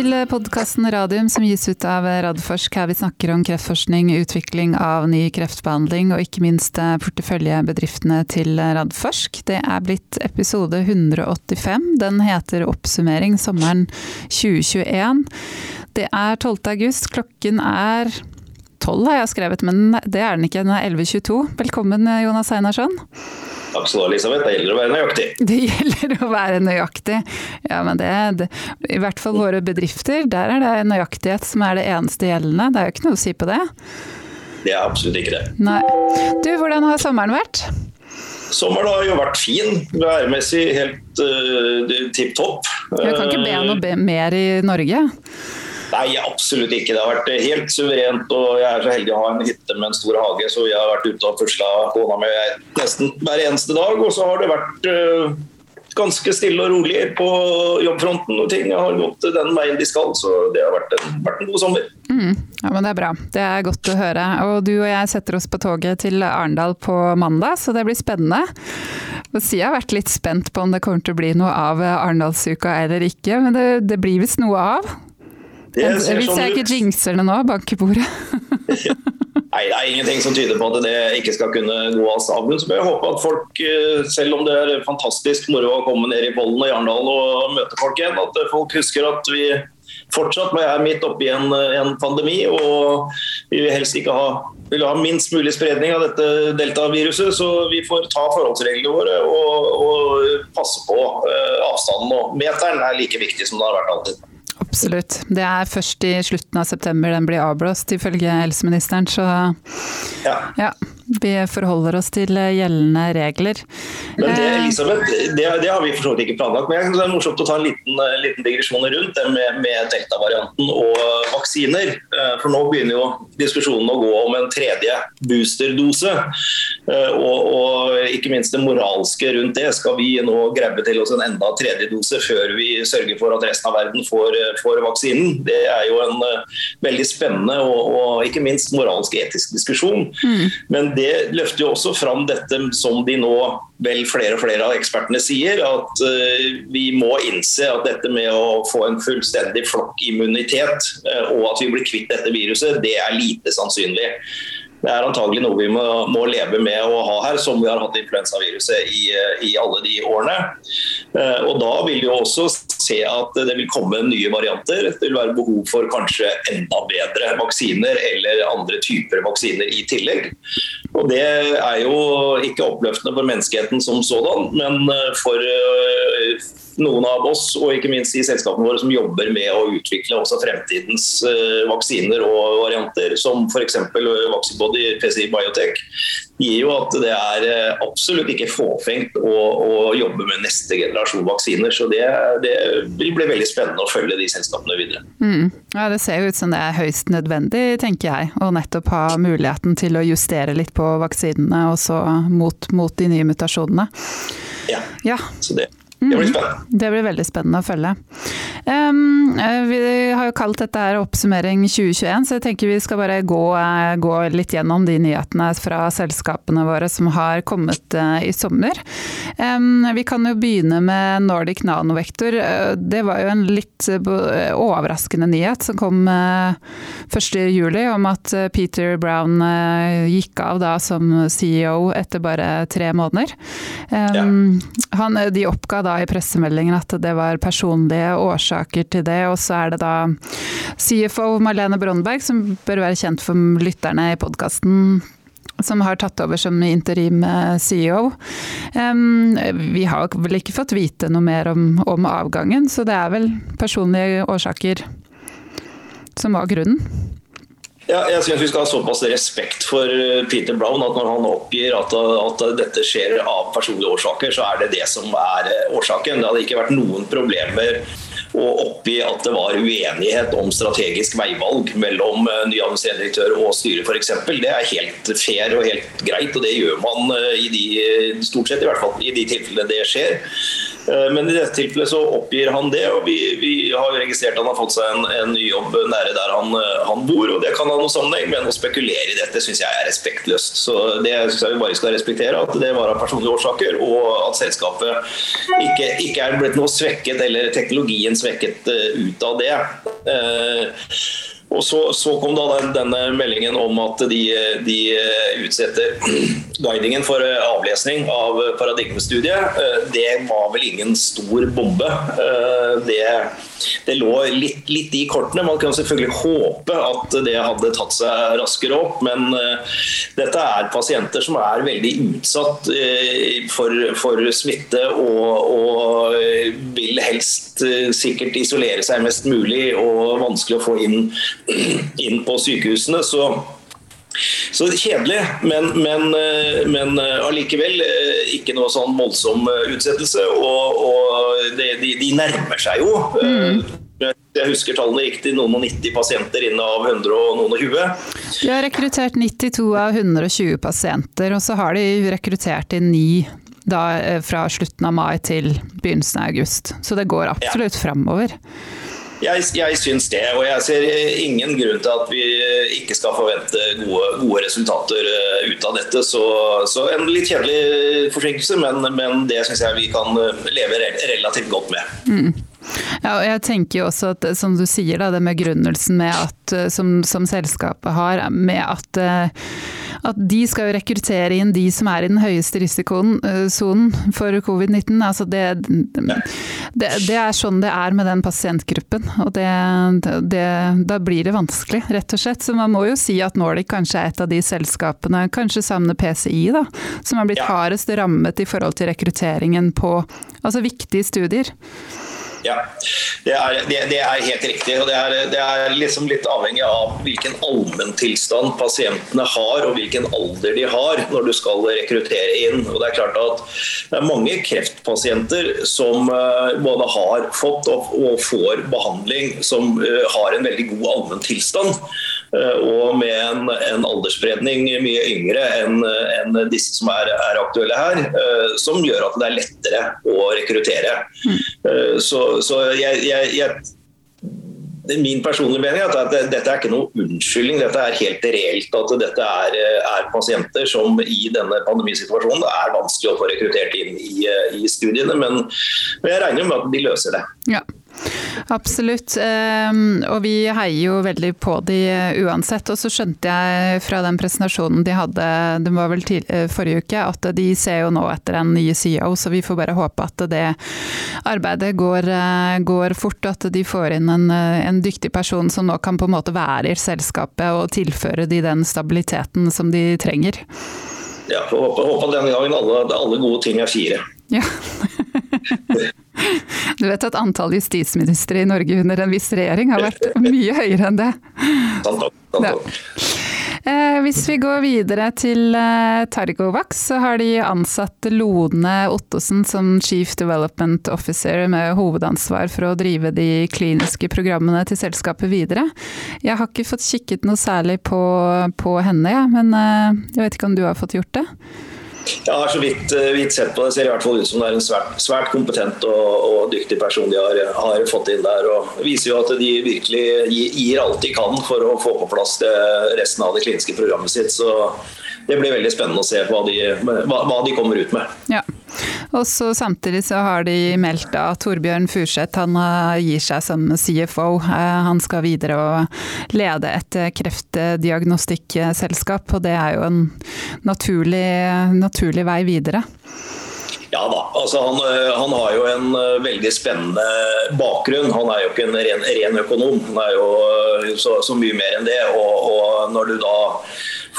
til podkasten Radium som gis ut av Radforsk. Her vi snakker om kreftforskning, utvikling av ny kreftbehandling og ikke minst eh, porteføljebedriftene til Radforsk. Det er blitt episode 185. Den heter Oppsummering sommeren 2021. Det er 12. august. Klokken er 12 har jeg skrevet, men det er den ikke. Den er 11.22. Velkommen Jonas Einarsson. Takk skal du ha, Elisabeth. Det gjelder å være nøyaktig. Det gjelder å være nøyaktig. Ja, men det, det, I hvert fall våre bedrifter, der er det nøyaktighet som er det eneste gjeldende. Det er jo ikke noe å si på det. Det er absolutt ikke det. Nei. Du, hvordan har sommeren vært? Sommeren har jo vært fin. Værmessig helt uh, tipp topp. Jeg kan ikke be om noe mer i Norge? Nei, absolutt ikke. Det har vært helt suverent. og Jeg er så heldig å ha en hytte med en stor hage, så jeg har vært ute og pusla kona mi nesten hver eneste dag. Og så har det vært uh, ganske stille og rolig på jobbfronten, og ting har gått den veien de skal. Så det har vært en, vært en god sommer. Mm. Ja, men Det er bra. Det er godt å høre. Og Du og jeg setter oss på toget til Arendal på mandag, så det blir spennende. Jeg har vært litt spent på om det kommer til å bli noe av Arendalsuka eller ikke, men det, det blir visst noe av. Hvis jeg sånn ikke jinxer det nå, bankebordet. Nei, det er ingenting som tyder på at det ikke skal kunne gå av stabelen. Så jeg håper at folk, eh, selv om det er fantastisk moro å komme ned i Vollen og Jarndal og møte folk igjen, at folk husker at vi fortsatt er midt oppi en, en pandemi. Og vi vil helst ikke ha, vil ha minst mulig spredning av dette deltaviruset. Så vi får ta forholdsreglene våre og, og passe på eh, avstanden. Og meteren er like viktig som det har vært alltid. Absolutt. Det er først i slutten av september den blir avblåst, ifølge helseministeren. Så ja. ja. Vi forholder oss til gjeldende regler. Men det, eh, Elisabeth, det, det har vi for så vidt ikke planlagt. Men det er morsomt å ta en liten, liten digresjon rundt det med, med delta-varianten og vaksiner. Eh, for nå begynner jo diskusjonen å gå om en tredje boosterdose. Eh, og, og ikke minst det moralske rundt det. Skal vi nå grabbe til oss en enda tredje dose før vi sørger for at resten av verden får, får vaksinen? Det er jo en veldig spennende og, og ikke minst moralsk etisk diskusjon. Mm. Men det løfter jo også fram dette som de nå vel flere og flere av ekspertene sier, at uh, vi må innse at dette med å få en fullstendig flokkimmunitet uh, og at vi blir kvitt dette viruset, det er lite sannsynlig. Det er antagelig noe vi må, må, leve med å ha her, som vi har hatt influensaviruset i, eh, i alle de årene. Og Da vil vi også se at det vil komme nye varianter. Det vil være behov for kanskje enda bedre vaksiner eller andre typer vaksiner i tillegg. Og Det er jo ikke oppløftende for menneskeheten som sådan, men eh, for eh, noen av oss, og ikke minst de selskapene våre som jobber med å utvikle også fremtidens eh, vaksiner og varianter, som f.eks. Vaxibody PCI Biotech, gir jo at det er absolutt ikke fåfengt å, å jobbe med neste generasjon vaksiner. Så det, det vil bli veldig spennende å følge de selskapene videre. Mm. Ja, Det ser jo ut som det er høyst nødvendig, tenker jeg, å nettopp ha muligheten til å justere litt på vaksinene også mot, mot de nye mutasjonene. Ja, ja. så det det blir spennende. Mm, det blir veldig spennende å følge. Um, vi har jo kalt dette her oppsummering 2021, så jeg tenker vi skal bare gå, eh, gå, litt gjennom de nyhetene fra selskapene våre som har kommet uh, i sommer. Um, vi kan jo begynne med Nordic Nanovektor. Det var jo en litt overraskende nyhet som kom uh, 1.7 om at Peter Brown gikk av da som CEO etter bare tre måneder. Um, ja. han, de oppga da da i pressemeldingen at det var personlige årsaker til det. Og så er det da CFO Marlene Brondberg, som bør være kjent for lytterne i podkasten, som har tatt over som interim eh, CEO. Vi har vel ikke fått vite noe mer om, om avgangen, så det er vel personlige årsaker som var grunnen. Ja, jeg synes Vi skal ha såpass respekt for eh, Peter Brown at når han oppgir at, at, dette skjer av personlige årsaker, så er det det som er eh, årsaken. Det hadde ikke vært noen problemer å oppgi at det var uenighet om strategisk veivalg mellom eh, ny administrerende og styret f.eks. Det er helt fair og helt greit, og det gjør man i de, stort sett i hvert fall i de tilfellene det skjer. Eh, men i dette tilfellet så oppgir han det, og vi, vi har registrert at han har fått seg en, en ny jobb nære der han, eh, han, bor. og Det kan ha noe sammenheng, men å spekulere i dette syns jeg er respektløst. Så Det syns jeg vi bare skal respektere, at det var av personlige årsaker, og at selskapet ikke, ikke er blitt noe svekket, eller teknologien svekket ut av det. Og så, så, kom da denne meldingen om at de, de utsetter guidingen for avlesning av paradigmestudiet. Det var vel ingen stor bombe. Det det lå litt, litt, i kortene. Man kan selvfølgelig håpe at det hadde tatt seg raskere opp, men dette er pasienter som er veldig utsatt for, for, smitte og, og vil helst sikkert isolere seg mest mulig og vanskelig å få inn, inn på sykehusene. så så kjedelig, men, men, men allikevel ikke noe sånn voldsom utsettelse. Og, og de, de, nærmer seg jo. Mm. Jeg husker tallene riktig, noen og 90 pasienter inne av 100 og noen og 20. De har rekruttert 92 av 120 pasienter, og så har de rekruttert inn ni da, eh, fra slutten av mai til begynnelsen av august. Så det går absolutt ja. framover. Jeg, jeg syns det, og jeg ser ingen grunn til at vi ikke skal forvente gode, gode resultater eh, ut av dette. Så, så en litt kjedelig forsinkelse, men, men det syns jeg vi kan leve relativt godt med. Mm. Ja, og jeg tenker jo også at som du sier, da, det med begrunnelsen med at, eh, som, som, selskapet har, med at, eh, at de skal jo rekruttere inn de som er i den høyeste risikosonen eh, for covid-19. Altså det, det, det, er sånn det er med den pasientgruppen. Og det, da blir det vanskelig, rett og slett. Så man må jo si at Nordic kanskje er et av de selskapene, kanskje sammen med PCI, da, som har blitt hardest rammet i forhold til rekrutteringen på altså viktige studier. Ja, det er, det, det er, helt riktig. og Det er, det er liksom litt avhengig av hvilken allmenntilstand pasientene har og hvilken alder de har når du skal rekruttere inn. Og Det er klart at det er mange kreftpasienter som eh, både har fått og, får behandling som uh, har en veldig god allmenntilstand. Uh, og med en, en, aldersspredning mye yngre enn en disse som er, er aktuelle her, uh, som gjør at det er lettere å rekruttere. Mm. Så så jeg, jeg, jeg min personlige mening er at dette er ikke noe unnskyldning. Dette er helt reelt at dette er, er, pasienter som i denne pandemisituasjonen er vanskelig å få rekruttert inn i, i studiene. Men, men, jeg regner med at de løser det. Ja. Absolutt, ehm, og vi heier jo veldig på de uansett. Og så skjønte jeg fra den presentasjonen de hadde, det var vel eh, forrige uke, at de ser jo nå etter en ny CEO, så vi får bare håpe at det arbeidet går, eh, går fort, og at de får inn en, eh, en, dyktig person som nå kan på en måte være i selskapet og tilføre de den stabiliteten som de trenger. Ja, får håpe, håpe denne gangen alle, alle gode ting er fire. Ja. Du vet at antall justisministre i Norge under en viss regjering har vært mye høyere enn det. Ja. Eh, hvis vi går videre til eh, Targovax, så har de ansatt Lone Ottosen som Chief Development Officer med hovedansvar for å drive de kliniske programmene til selskapet videre. Jeg har ikke fått kikket noe særlig på, på henne, ja, men eh, jeg vet ikke om du har fått gjort det? Jeg har så vidt, eh, vidt, sett på det. ser i hvert fall ut som det er en svært, svært kompetent og, og, dyktig person de har, har, fått inn der. og Viser jo at de virkelig gir alt de kan for å få på plass det, resten av det kliniske programmet sitt. Så det blir veldig spennende å se hva de, hva, hva de kommer ut med. Ja. Og så Samtidig så har de meldt at Torbjørn Furseth han gir seg som CFO. Eh, han skal videre og lede et eh, kreftdiagnostikkselskap, og det er jo en naturlig, naturlig vei videre. Ja da. altså han, han, har jo en veldig spennende bakgrunn. Han er jo ikke en ren, ren økonom, han er jo så, så, mye mer enn det. Og, og når du da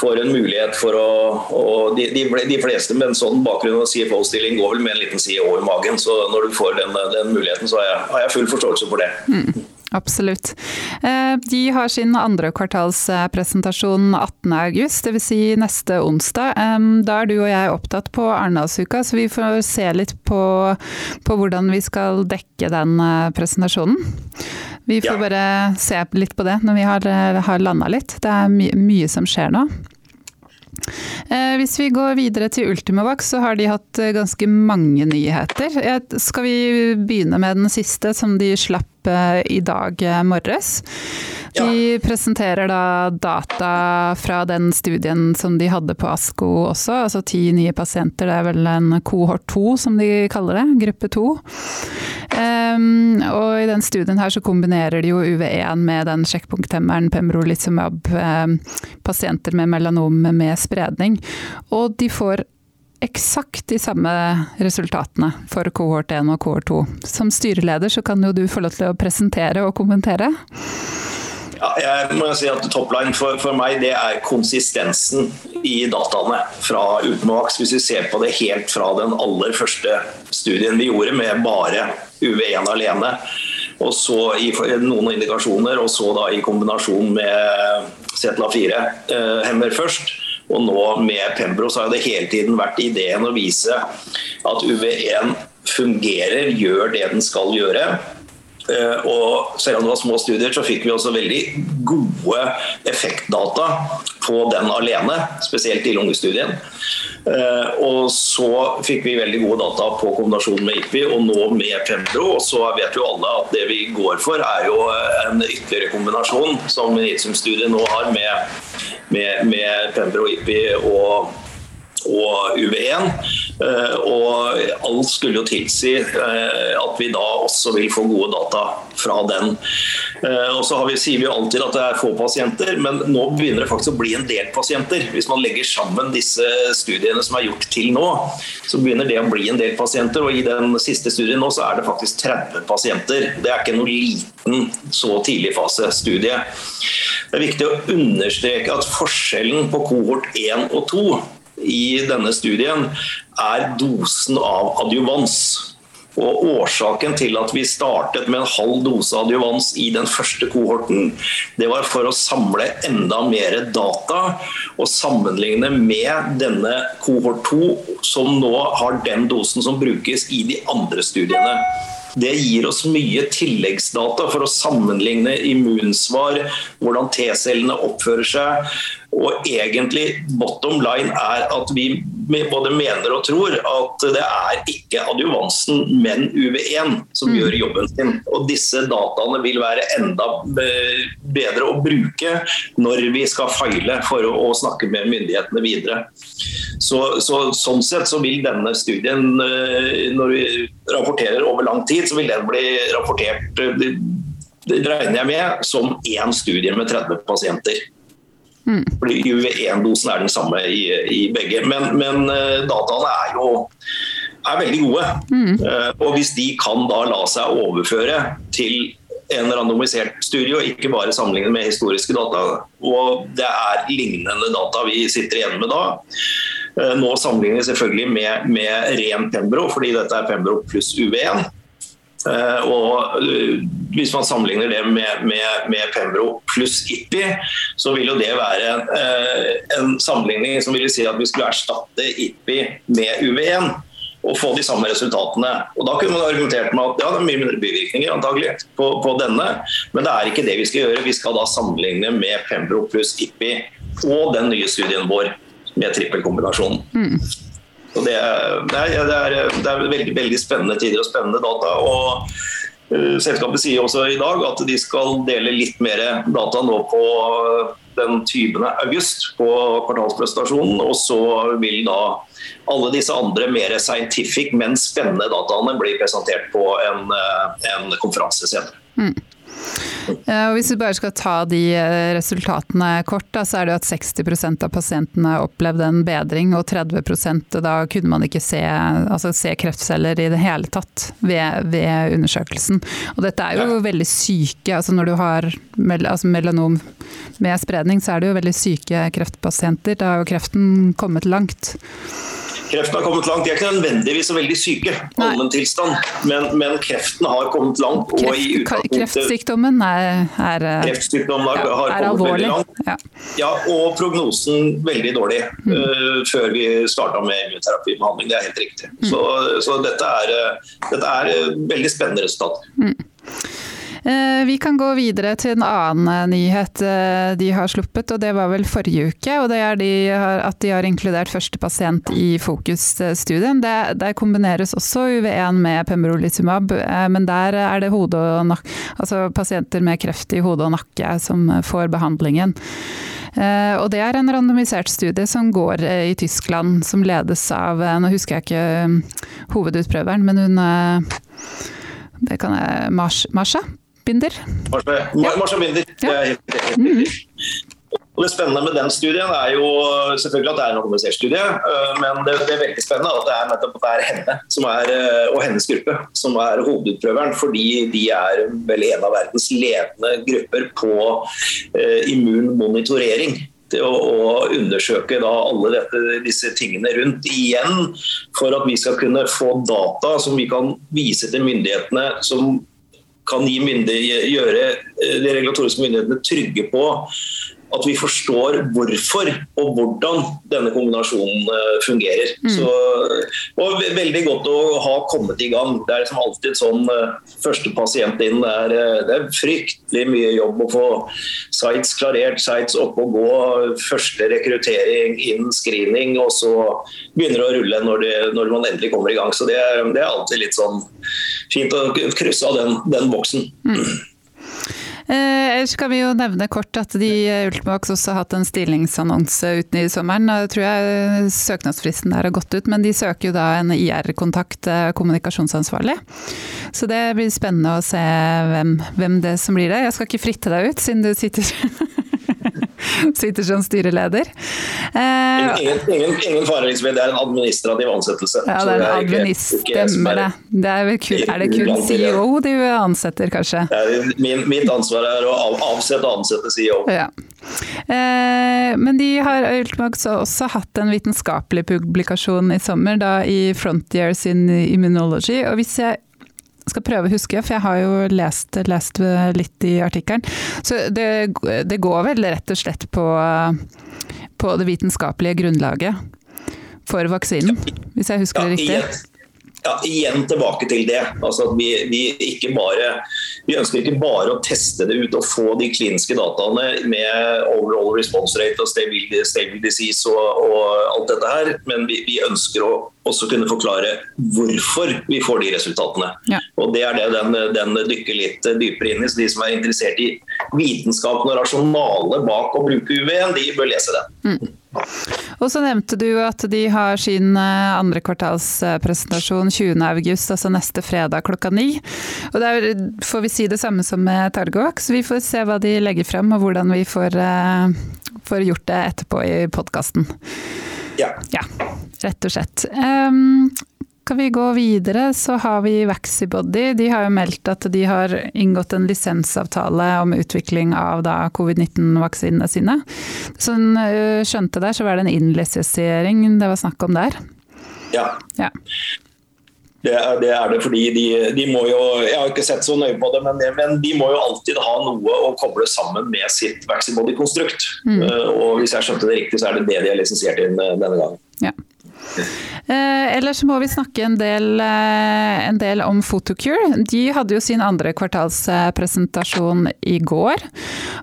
får en mulighet for å og de, de, de, fleste med en sånn bakgrunn og CFO-stilling går vel med en liten side over magen. Så når du får den, den muligheten, så har jeg, har jeg, full forståelse for det. Mm. Absolutt. Eh, de har sin andre kvartalspresentasjon 18.8, dvs. Si neste onsdag. Da er du og jeg opptatt på Arendalsuka, så vi får se litt på, på, hvordan vi skal dekke den eh, presentasjonen. Vi får ja. bare se litt på det når vi har, har landa litt. Det er my mye som skjer nå. Eh, hvis vi går videre til Ultimovax, så har de hatt eh, ganske mange nyheter. Skal vi begynne med den siste, som de slapp eh, i dag morges? De presenterer da data fra den studien som de hadde på ASKO også, altså ti nye pasienter. Det er vel en kohort to, som de kaller det, gruppe to. Um, og i den studien her så kombinerer de jo UV1 med den sjekkpunkthemmeren pembrolizumab, um, pasienter med melanom med spredning. Og de får eksakt de samme resultatene for kohort 1 og kohort 2. Som styreleder så kan jo du få lov til å presentere og kommentere. Ja, jeg må si at Topline for, for, meg det er konsistensen i dataene fra Ultimovax. Hvis vi ser på det helt fra den aller første studien vi gjorde med bare UV1 alene. Og så i noen indikasjoner, og så da i kombinasjon med ZLA4-hemmer eh, først. Og nå med Pembro så har det hele tiden vært ideen å vise at UV1 fungerer, gjør det den skal gjøre Eh, og selv om det var små studier, så fikk vi også veldig gode effektdata på den alene, spesielt i lungestudien. Eh, og så fikk vi veldig gode data på kombinasjonen med IPI og nå med Pembro. Og så vet jo alle at det vi går for, er jo en ytterligere kombinasjon, som Initium-studien nå har med, med, med Pembro, Ippi og og UV1. Eh, og alt skulle jo tilsi eh, at vi da også vil få gode data fra den. Eh, og så vi, sier vi jo alltid at det er få pasienter, men nå begynner det faktisk å bli en del pasienter. Hvis man legger sammen disse studiene som er gjort til nå, så begynner det å bli en del pasienter. Og i den siste studien nå så er det faktisk 30 pasienter. Det er ikke noe liten så tidlig fase studie. Det er viktig å understreke at forskjellen på kohort 1 og 2 i denne studien er dosen av adjuvans. Og Årsaken til at vi startet med en halv dose adjuvans i den første kohorten, det var for å samle enda mer data og sammenligne med denne kohort 2, som nå har den dosen som brukes i de andre studiene. Det gir oss mye tilleggsdata for å sammenligne immunsvar, hvordan T-cellene oppfører seg. Og egentlig bottom line er at vi både mener og tror at det er ikke adjuvansen, men UV1 som mm. gjør jobben sin. Og disse dataene vil være enda bedre å bruke når vi skal feile for å, å snakke med myndighetene videre. Så, så, sånn sett så vil denne studien, eh, når vi rapporterer over lang tid, så vil den bli rapportert det regner jeg med, som én studie med 30 pasienter. Mm. Fordi UV1-dosen er den samme i, i begge. Men, men, eh, dataene er jo er veldig gode. Mm. Og hvis de kan da la seg overføre til en randomisert studie, og ikke bare sammenligne med historiske data, og det er lignende data vi sitter igjen med da. Uh, nå sammenligner vi selvfølgelig med, med ren Pembro, fordi dette er Pembro pluss UV1. Eh, og eh, Hvis man sammenligner det med, med, med Pembro pluss IPI, så vil jo det være eh, en sammenligning som vil si at vi skulle erstatte IPI med UV1 og få de samme resultatene. Og Da kunne man argumentert med at ja, det er mye mindre bivirkninger antagelig på, på, denne, men det er ikke det vi skal gjøre. Vi skal da sammenligne med Pembro pluss IPI og den nye studien vår med trippelkombinasjonen. Mm. Og det, er, det, er, det er veldig, veldig, spennende tider og spennende data. og uh, Selskapet sier også i dag at de skal dele litt mer data nå på den 20. august på kvartalspresentasjonen. Og så vil da alle disse andre mer scientific, men spennende dataene bli presentert på en, eh, en konferanse senere. Mm. Og hvis vi bare skal ta de eh, resultatene kort, da, så er det at 60% av pasientene opplevde en bedring, og 30% da kunne man ikke se, altså se kreftceller i det hele tatt ved, ved, undersøkelsen. Og dette er jo veldig syke, altså når du har mel altså melanom med spredning, så er det jo veldig syke kreftpasienter. Da har jo kreften kommet langt. Kreften har kommet langt. De er ikke nødvendigvis så veldig syke, allmenntilstand, men, men kreften har kommet langt. Kreft, kreftsykdommen er, er, kreftsykdommen har, har er alvorlig. Ja. ja. og prognosen veldig dårlig mm. uh, før vi starta med immunterapibehandling. Det er helt riktig. Mm. Så, så, dette er, uh, dette er veldig spennende resultat. Mm. Eh, vi kan gå videre til en annen nyhet eh, de har sluppet, og det var vel forrige uke. og Det er de at de har inkludert første pasient i Fokus-studien. Der kombineres også UV1 med pembrolizumab, men der er det nakke, altså pasienter med kreft i hode og nakke som får behandlingen. Eh, og det er en randomisert studie som går eh, i Tyskland, som ledes av eh, Nå husker jeg ikke hovedutprøveren, men hun Det kan jeg Marsha Binder? Marsha Binder, det er helt riktig. Og Det spennende med den studien er jo selvfølgelig at det er en organisert studie, øh, men det, det, er veldig spennende at det er nettopp det er henne er, øh, og hennes gruppe som er hovedutprøveren. Fordi de er vel en av verdens ledende grupper på uh, immunmonitorering å, å undersøke da alle dette, disse tingene rundt igjen, for at vi skal kunne få data som vi kan vise til myndighetene, som kan gjøre de regulatoriske myndighetene trygge på at vi forstår hvorfor og hvordan denne kombinasjonen eh, fungerer. Mm. Så, og Veldig godt å ha kommet i gang. Det er liksom alltid sånn eh, første pasient inn. Det er, eh, det er fryktelig mye jobb å få sites klarert, sites oppe og gå. Første rekruttering, inn screening, og så begynner det å rulle når, det, når man endelig kommer i gang. Så det, det, er alltid litt sånn fint å krysse av den, den boksen. Mm. Eh, ellers kan vi jo nevne kort at de eh, Ultimax også har hatt en stillingsannonse uten i sommeren. Jeg tror jeg søknadsfristen der har gått ut, men de søker jo da en IR-kontakt, eh, kommunikasjonsansvarlig. Så det blir spennende å se hvem, hvem det som blir det. Jeg skal ikke fritte deg ut, siden du sitter Sitter som styreleder. Eh, ingen, ingen, ingen fare, liksom. Det er en administrativ ansettelse. Ja, det er en administrativ stemmer det. det er, kun, er, det kun CEO du ansetter, kanskje? Min, mitt ansvar er å avsette og ansette CEO. Ja. Eh, men de har Ultimax også hatt en vitenskapelig publikasjon i sommer, da i Frontiers in Immunology. og hvis jeg skal prøve å huske, for jeg har jo lest, lest litt i artikkelen. Så det, det, går vel rett og slett på, på det vitenskapelige grunnlaget for vaksinen, hvis jeg husker det riktig? Ja, igjen tilbake til det. Altså vi, vi, bare, vi, ønsker ikke bare å teste det ut og få de kliniske dataene med overall response rate og stable, stable disease og, og, alt dette her, men vi, vi, ønsker å også kunne forklare hvorfor vi får de resultatene. Ja. Og Det er det den, den, dykker litt dypere inn i. så De som er interessert i vitenskapen og rasjonale bak å bruke UV-en, de bør lese den. Mm. Og så nevnte du at de har sin eh, andre kvartalspresentasjon 20.8, altså neste fredag klokka ni. Og der får vi si det samme som med så vi får se hva de legger frem og hvordan vi får, uh, får gjort det etterpå i podkasten. Ja. ja. Rett og slett. Um, kan vi gå videre, så har vi Vaxibody. De har jo meldt at de har inngått en lisensavtale om utvikling av covid-19-vaksinene sine. Sånn skjønte der, så var det en innlisensiering det var snakk om der? Ja. ja. Det er, det er, det fordi de, de, må jo Jeg har ikke sett så nøye på det, men, men, de må jo alltid ha noe å koble sammen med sitt Vaxibody-konstrukt. Mm. Uh, og hvis jeg skjønte det riktig, så er det det de har lisensiert inn uh, denne gangen. Ja. Eh, ellers må vi snakke en del, eh, en del, om Photocure. De hadde jo sin andre kvartalspresentasjon i går,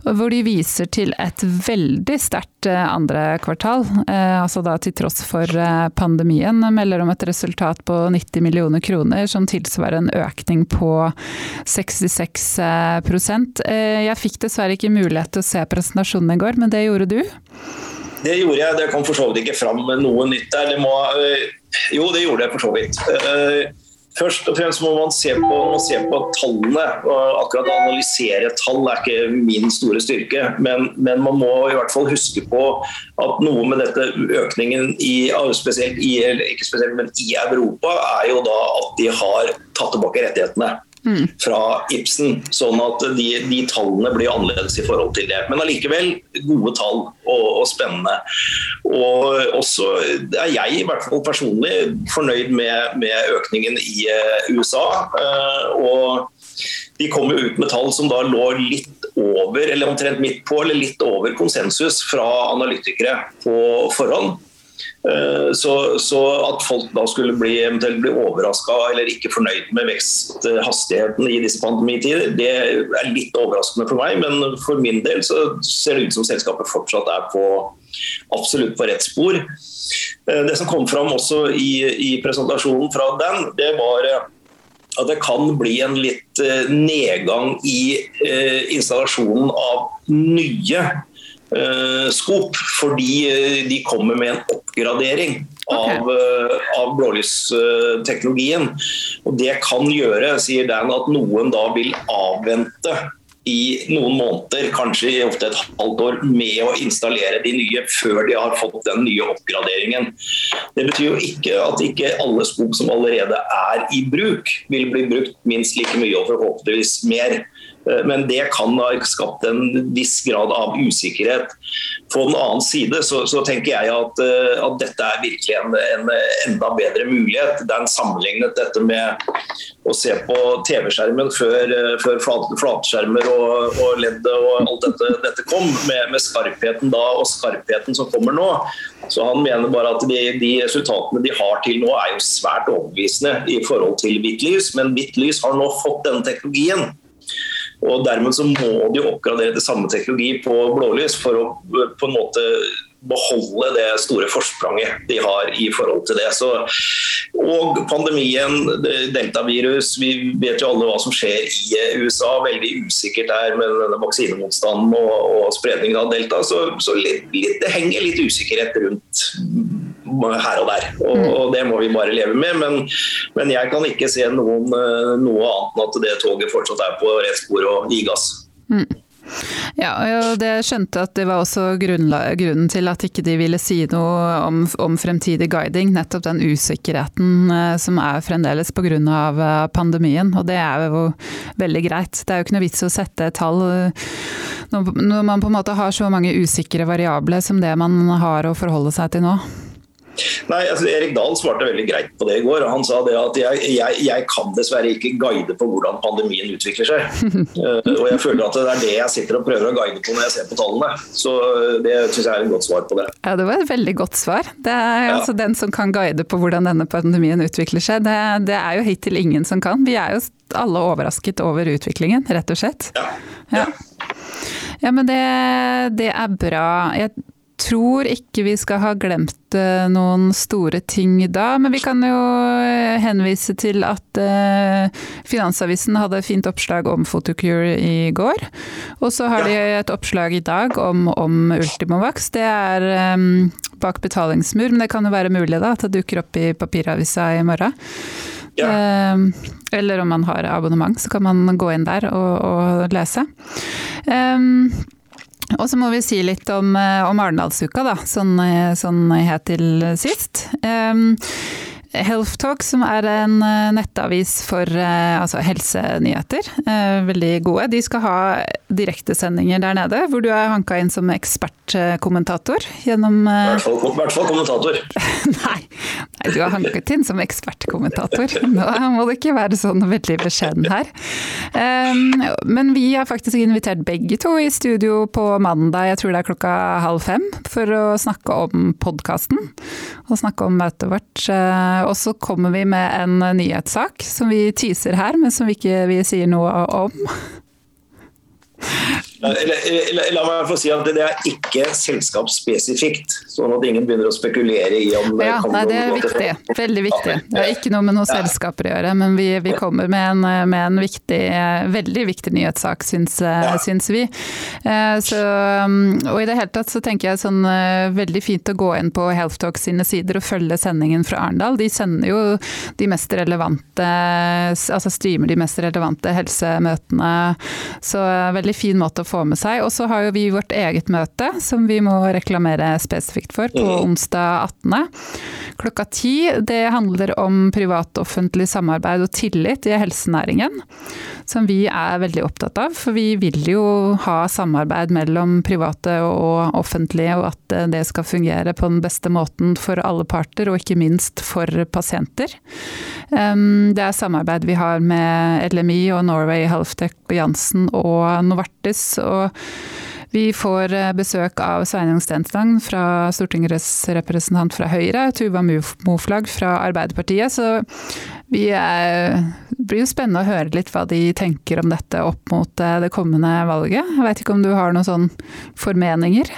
hvor de viser til et veldig sterkt eh, andre kvartal. Eh, altså da til tross for eh, pandemien. Melder om et resultat på 90 millioner kroner, som tilsvarer en økning på 66 eh, Jeg fikk dessverre ikke mulighet til å se presentasjonen i går, men det gjorde du? Det gjorde jeg. Det kom for så vidt ikke fram noe nytt der. Det må, øh, jo, det gjorde jeg for så vidt. Øh, først og fremst må man se på, man se på tallene. Akkurat å analysere tall er ikke min store styrke, men, men, man må i hvert fall huske på at noe med dette økningen i, spesielt i, ikke spesielt, men i Europa, er jo da at de har tatt tilbake rettighetene. Fra Ibsen. Sånn at de, de, tallene blir annerledes i forhold til det. Men allikevel gode tall og, og, spennende. Og også er jeg i hvert fall personlig fornøyd med, med økningen i uh, USA. Uh, og de kom jo ut med tall som da lå litt over, eller omtrent midt på, eller litt over konsensus fra analytikere på forhånd. Eh, så, så, at folk da skulle bli, eventuelt bli overraska eller ikke fornøyd med veksthastigheten i disse pandemitider, det er litt overraskende for meg. Men for min del så ser det ut som selskapet fortsatt er på absolutt på rett spor. Eh, det som kom fram også i, i presentasjonen fra den, det var eh, at det kan bli en litt nedgang i installasjonen av nye skop, fordi eh, de kommer med en oppgradering okay. av, uh, av blålysteknologien. Og Det kan gjøre, sier Dan, at noen da vil avvente i noen måneder, kanskje ofte et halvt år, med å installere de nye før de har fått den nye oppgraderingen. Det betyr jo ikke at ikke alle skop som allerede er i bruk, vil bli brukt minst like mye og forhåpentligvis mer. Eh, men det kan ha skapt en viss grad av usikkerhet. På den annen side så, så tenker jeg at, eh, at, dette er virkelig en, en, enda bedre mulighet. Det er en sammenlignet dette med å se på TV-skjermen før, eh, før flat, flatskjermer og, og ledd og alt dette, dette kom, med, med, skarpheten da og skarpheten som kommer nå. Så Han mener bare at de, de resultatene de har til nå er jo svært overbevisende i forhold til hvitt lys, men hvitt lys har nå fått denne teknologien. Og Dermed så må de oppgradere til samme teknologi på blålys for å på en måte beholde det store forspranget de har i forhold til det. Så, og pandemien, deltavirus, vi vet jo alle hva som skjer i USA. Veldig usikkert der med denne vaksinemotstanden og, og spredningen av delta. Så, så litt, litt, det henger litt usikkerhet rundt her og der. Og, mm. og det må vi bare leve med. Men, men jeg kan ikke se noen, eh, noe annet enn at det toget fortsatt er på rett spor og gi gass. Mm. Ja, og det skjønte at det var også grunnen til at ikke de ville si noe om, om fremtidig guiding. Nettopp den usikkerheten eh, som er fremdeles pga. Eh, pandemien. Og det er jo veldig greit. Det er jo ikke noe vits å sette tall når man på en måte har så mange usikre variabler som det man har å forholde seg til nå. Nei, altså Erik Dahl svarte veldig greit på det i går. Han sa det at jeg, jeg, jeg kan dessverre ikke guide på hvordan pandemien utvikler seg. uh, og jeg føler at det er det jeg sitter og prøver å guide på når jeg ser på tallene. Så eh, det syns jeg er et godt svar på det. Ja, det var et veldig godt svar. Det er ja. altså den som kan guide på hvordan denne pandemien utvikler seg. Det, det er jo hittil ingen som kan. Vi er jo alle overrasket over utviklingen, rett og slett. Ja. ja. ja men det, det er bra. Jeg tror ikke vi skal ha glemt eh, noen store ting da, men vi kan jo eh, henvise til at eh, Finansavisen hadde fint oppslag om Photocure i går. Og så har de et oppslag i dag om, om Ultimovax. Det er um, bak betalingsmur, men det kan jo være mulig da at det dukker opp i papiravisa i morgen. Ja. Um, eller om man har abonnement, så kan man gå inn der og, og lese. Um, og så må vi si litt om, eh, om Arendalsuka, da, sånn, eh, sånn helt til sist. Um, Healthtalk, som er en eh, nettavis for altså helsenyheter, veldig gode. De skal ha direktesendinger der nede, hvor du er hanka inn som ekspertkommentator gjennom I hvert fall, hvert fall kommentator. Nei, Nei, du har hanket inn som ekspertkommentator. Nå må du ikke være sånn veldig beskjeden her. Men vi har faktisk invitert begge to i studio på mandag, jeg tror det er klokka halv fem, for å snakke om podkasten. Og snakke om møtet vårt. Uh, og så kommer vi med en nyhetssak som vi teaser her, men som vi ikke vi sier noe om. La, meg få si at det, er ikke selskapsspesifikt, sånn at ingen begynner å spekulere i om det ja, nei, det er viktig. Veldig viktig. Det har ikke noe med noen ja. selskaper å gjøre, men vi, vi kommer med en, med en viktig, veldig viktig nyhetssak, syns, ja. syns vi. Eh, så, um, og i det hele tatt så tenker jeg sånn eh, veldig fint å gå inn på Healthtalk sine sider og følge sendingen fra Arendal. De sender jo de mest relevante, altså streamer de mest relevante helsemøtene. Så eh, veldig fin måte å få med seg. Og så har jo vi vårt eget møte, som vi må reklamere spesifikt for, på mm. onsdag 18. klokka 10. Det handler om privat-offentlig samarbeid og tillit i helsenæringen, som vi er veldig opptatt av. For vi vil jo ha samarbeid mellom private og offentlige, og at det skal fungere på den beste måten for alle parter, og ikke minst for pasienter. Det er samarbeid vi har med LMI og Norway Healthtech og Jansen og Novartis. Og Vi får eh, besøk av Sveinung Stensland, fra Stortingets representant fra Høyre, Tuva Moflag fra Arbeiderpartiet. Så vi er, det blir jo spennende å høre litt hva de tenker om dette opp mot det kommende valget. Jeg vet ikke om du har noen sånn formeninger?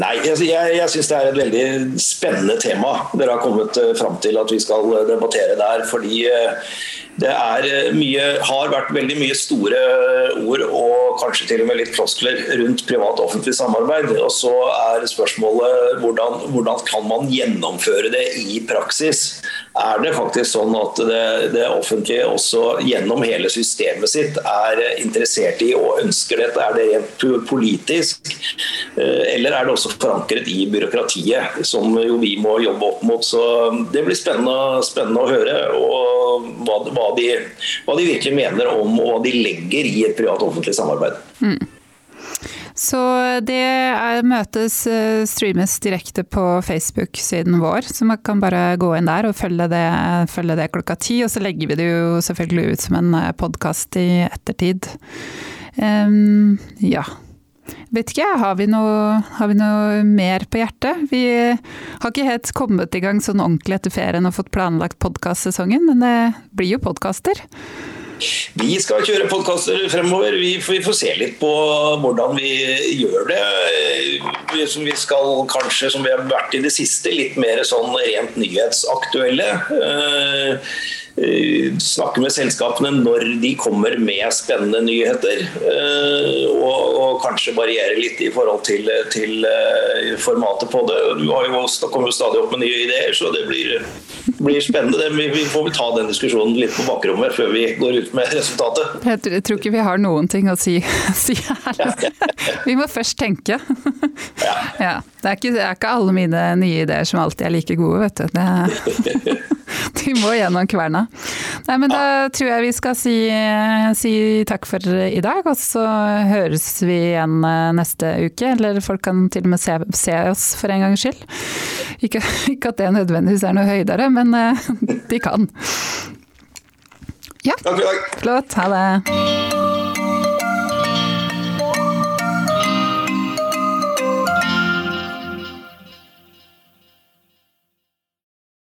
Nei, jeg, jeg syns det er et veldig spennende tema dere har kommet eh, fram til at vi skal eh, debattere der. fordi eh, det mye, har vært veldig mye store ord og kanskje til og med litt floskler rundt privat-offentlig samarbeid. Og så er spørsmålet hvordan, hvordan kan man gjennomføre det i praksis? er det faktisk sånn at det, det, offentlige også gjennom hele systemet sitt er interessert i og ønsker dette? Er det rent politisk, eh, eller er det også forankret i byråkratiet, som jo vi må jobbe opp mot? Så Det blir spennende, spennende å høre og hva, hva, de, hva, de, virkelig mener om og hva de legger i et privat-offentlig samarbeid. Mm. Så det er, møtes eh, streames direkte på Facebook-siden vår, så man kan bare gå inn der og følge det, følge det klokka ti. Og så legger vi det jo selvfølgelig ut som en eh, podkast i ettertid. Um, ja. Vet ikke, har vi, noe, har vi, noe, mer på hjertet? Vi har ikke helt kommet i gang sånn ordentlig etter ferien og fått planlagt podkastsesongen, men det blir jo podkaster. Vi skal kjøre podkaster fremover. Vi vi får, se litt på hvordan vi gjør det. Vi skal kanskje, som vi har vært i det siste, litt mer sånn rent nyhetsaktuelle. Eh, snakke med selskapene når de kommer med spennende nyheter. Eh, og, og kanskje variere litt i forhold til, til eh, formatet på det. Du har jo, kommer jo stadig opp med nye ideer, så det blir, blir spennende. Vi får vel ta den diskusjonen litt på bakrommet før vi går ut med resultatet. Jeg tror ikke vi har noen ting å si, si her. Vi må først tenke. Ja. Ja. Det, er ikke, det, er ikke, alle mine nye ideer som alltid er like gode, vet du. Det, de må gjennom kverna. Nei, men da tror jeg vi skal si, si, takk for i dag, og så høres vi igjen eh, neste uke. Eller folk kan til og med se, se oss for en gangs skyld. Ikke, ikke, at det nødvendigvis er noe høydere, men eh, de kan. Ja. Flott. Ha det.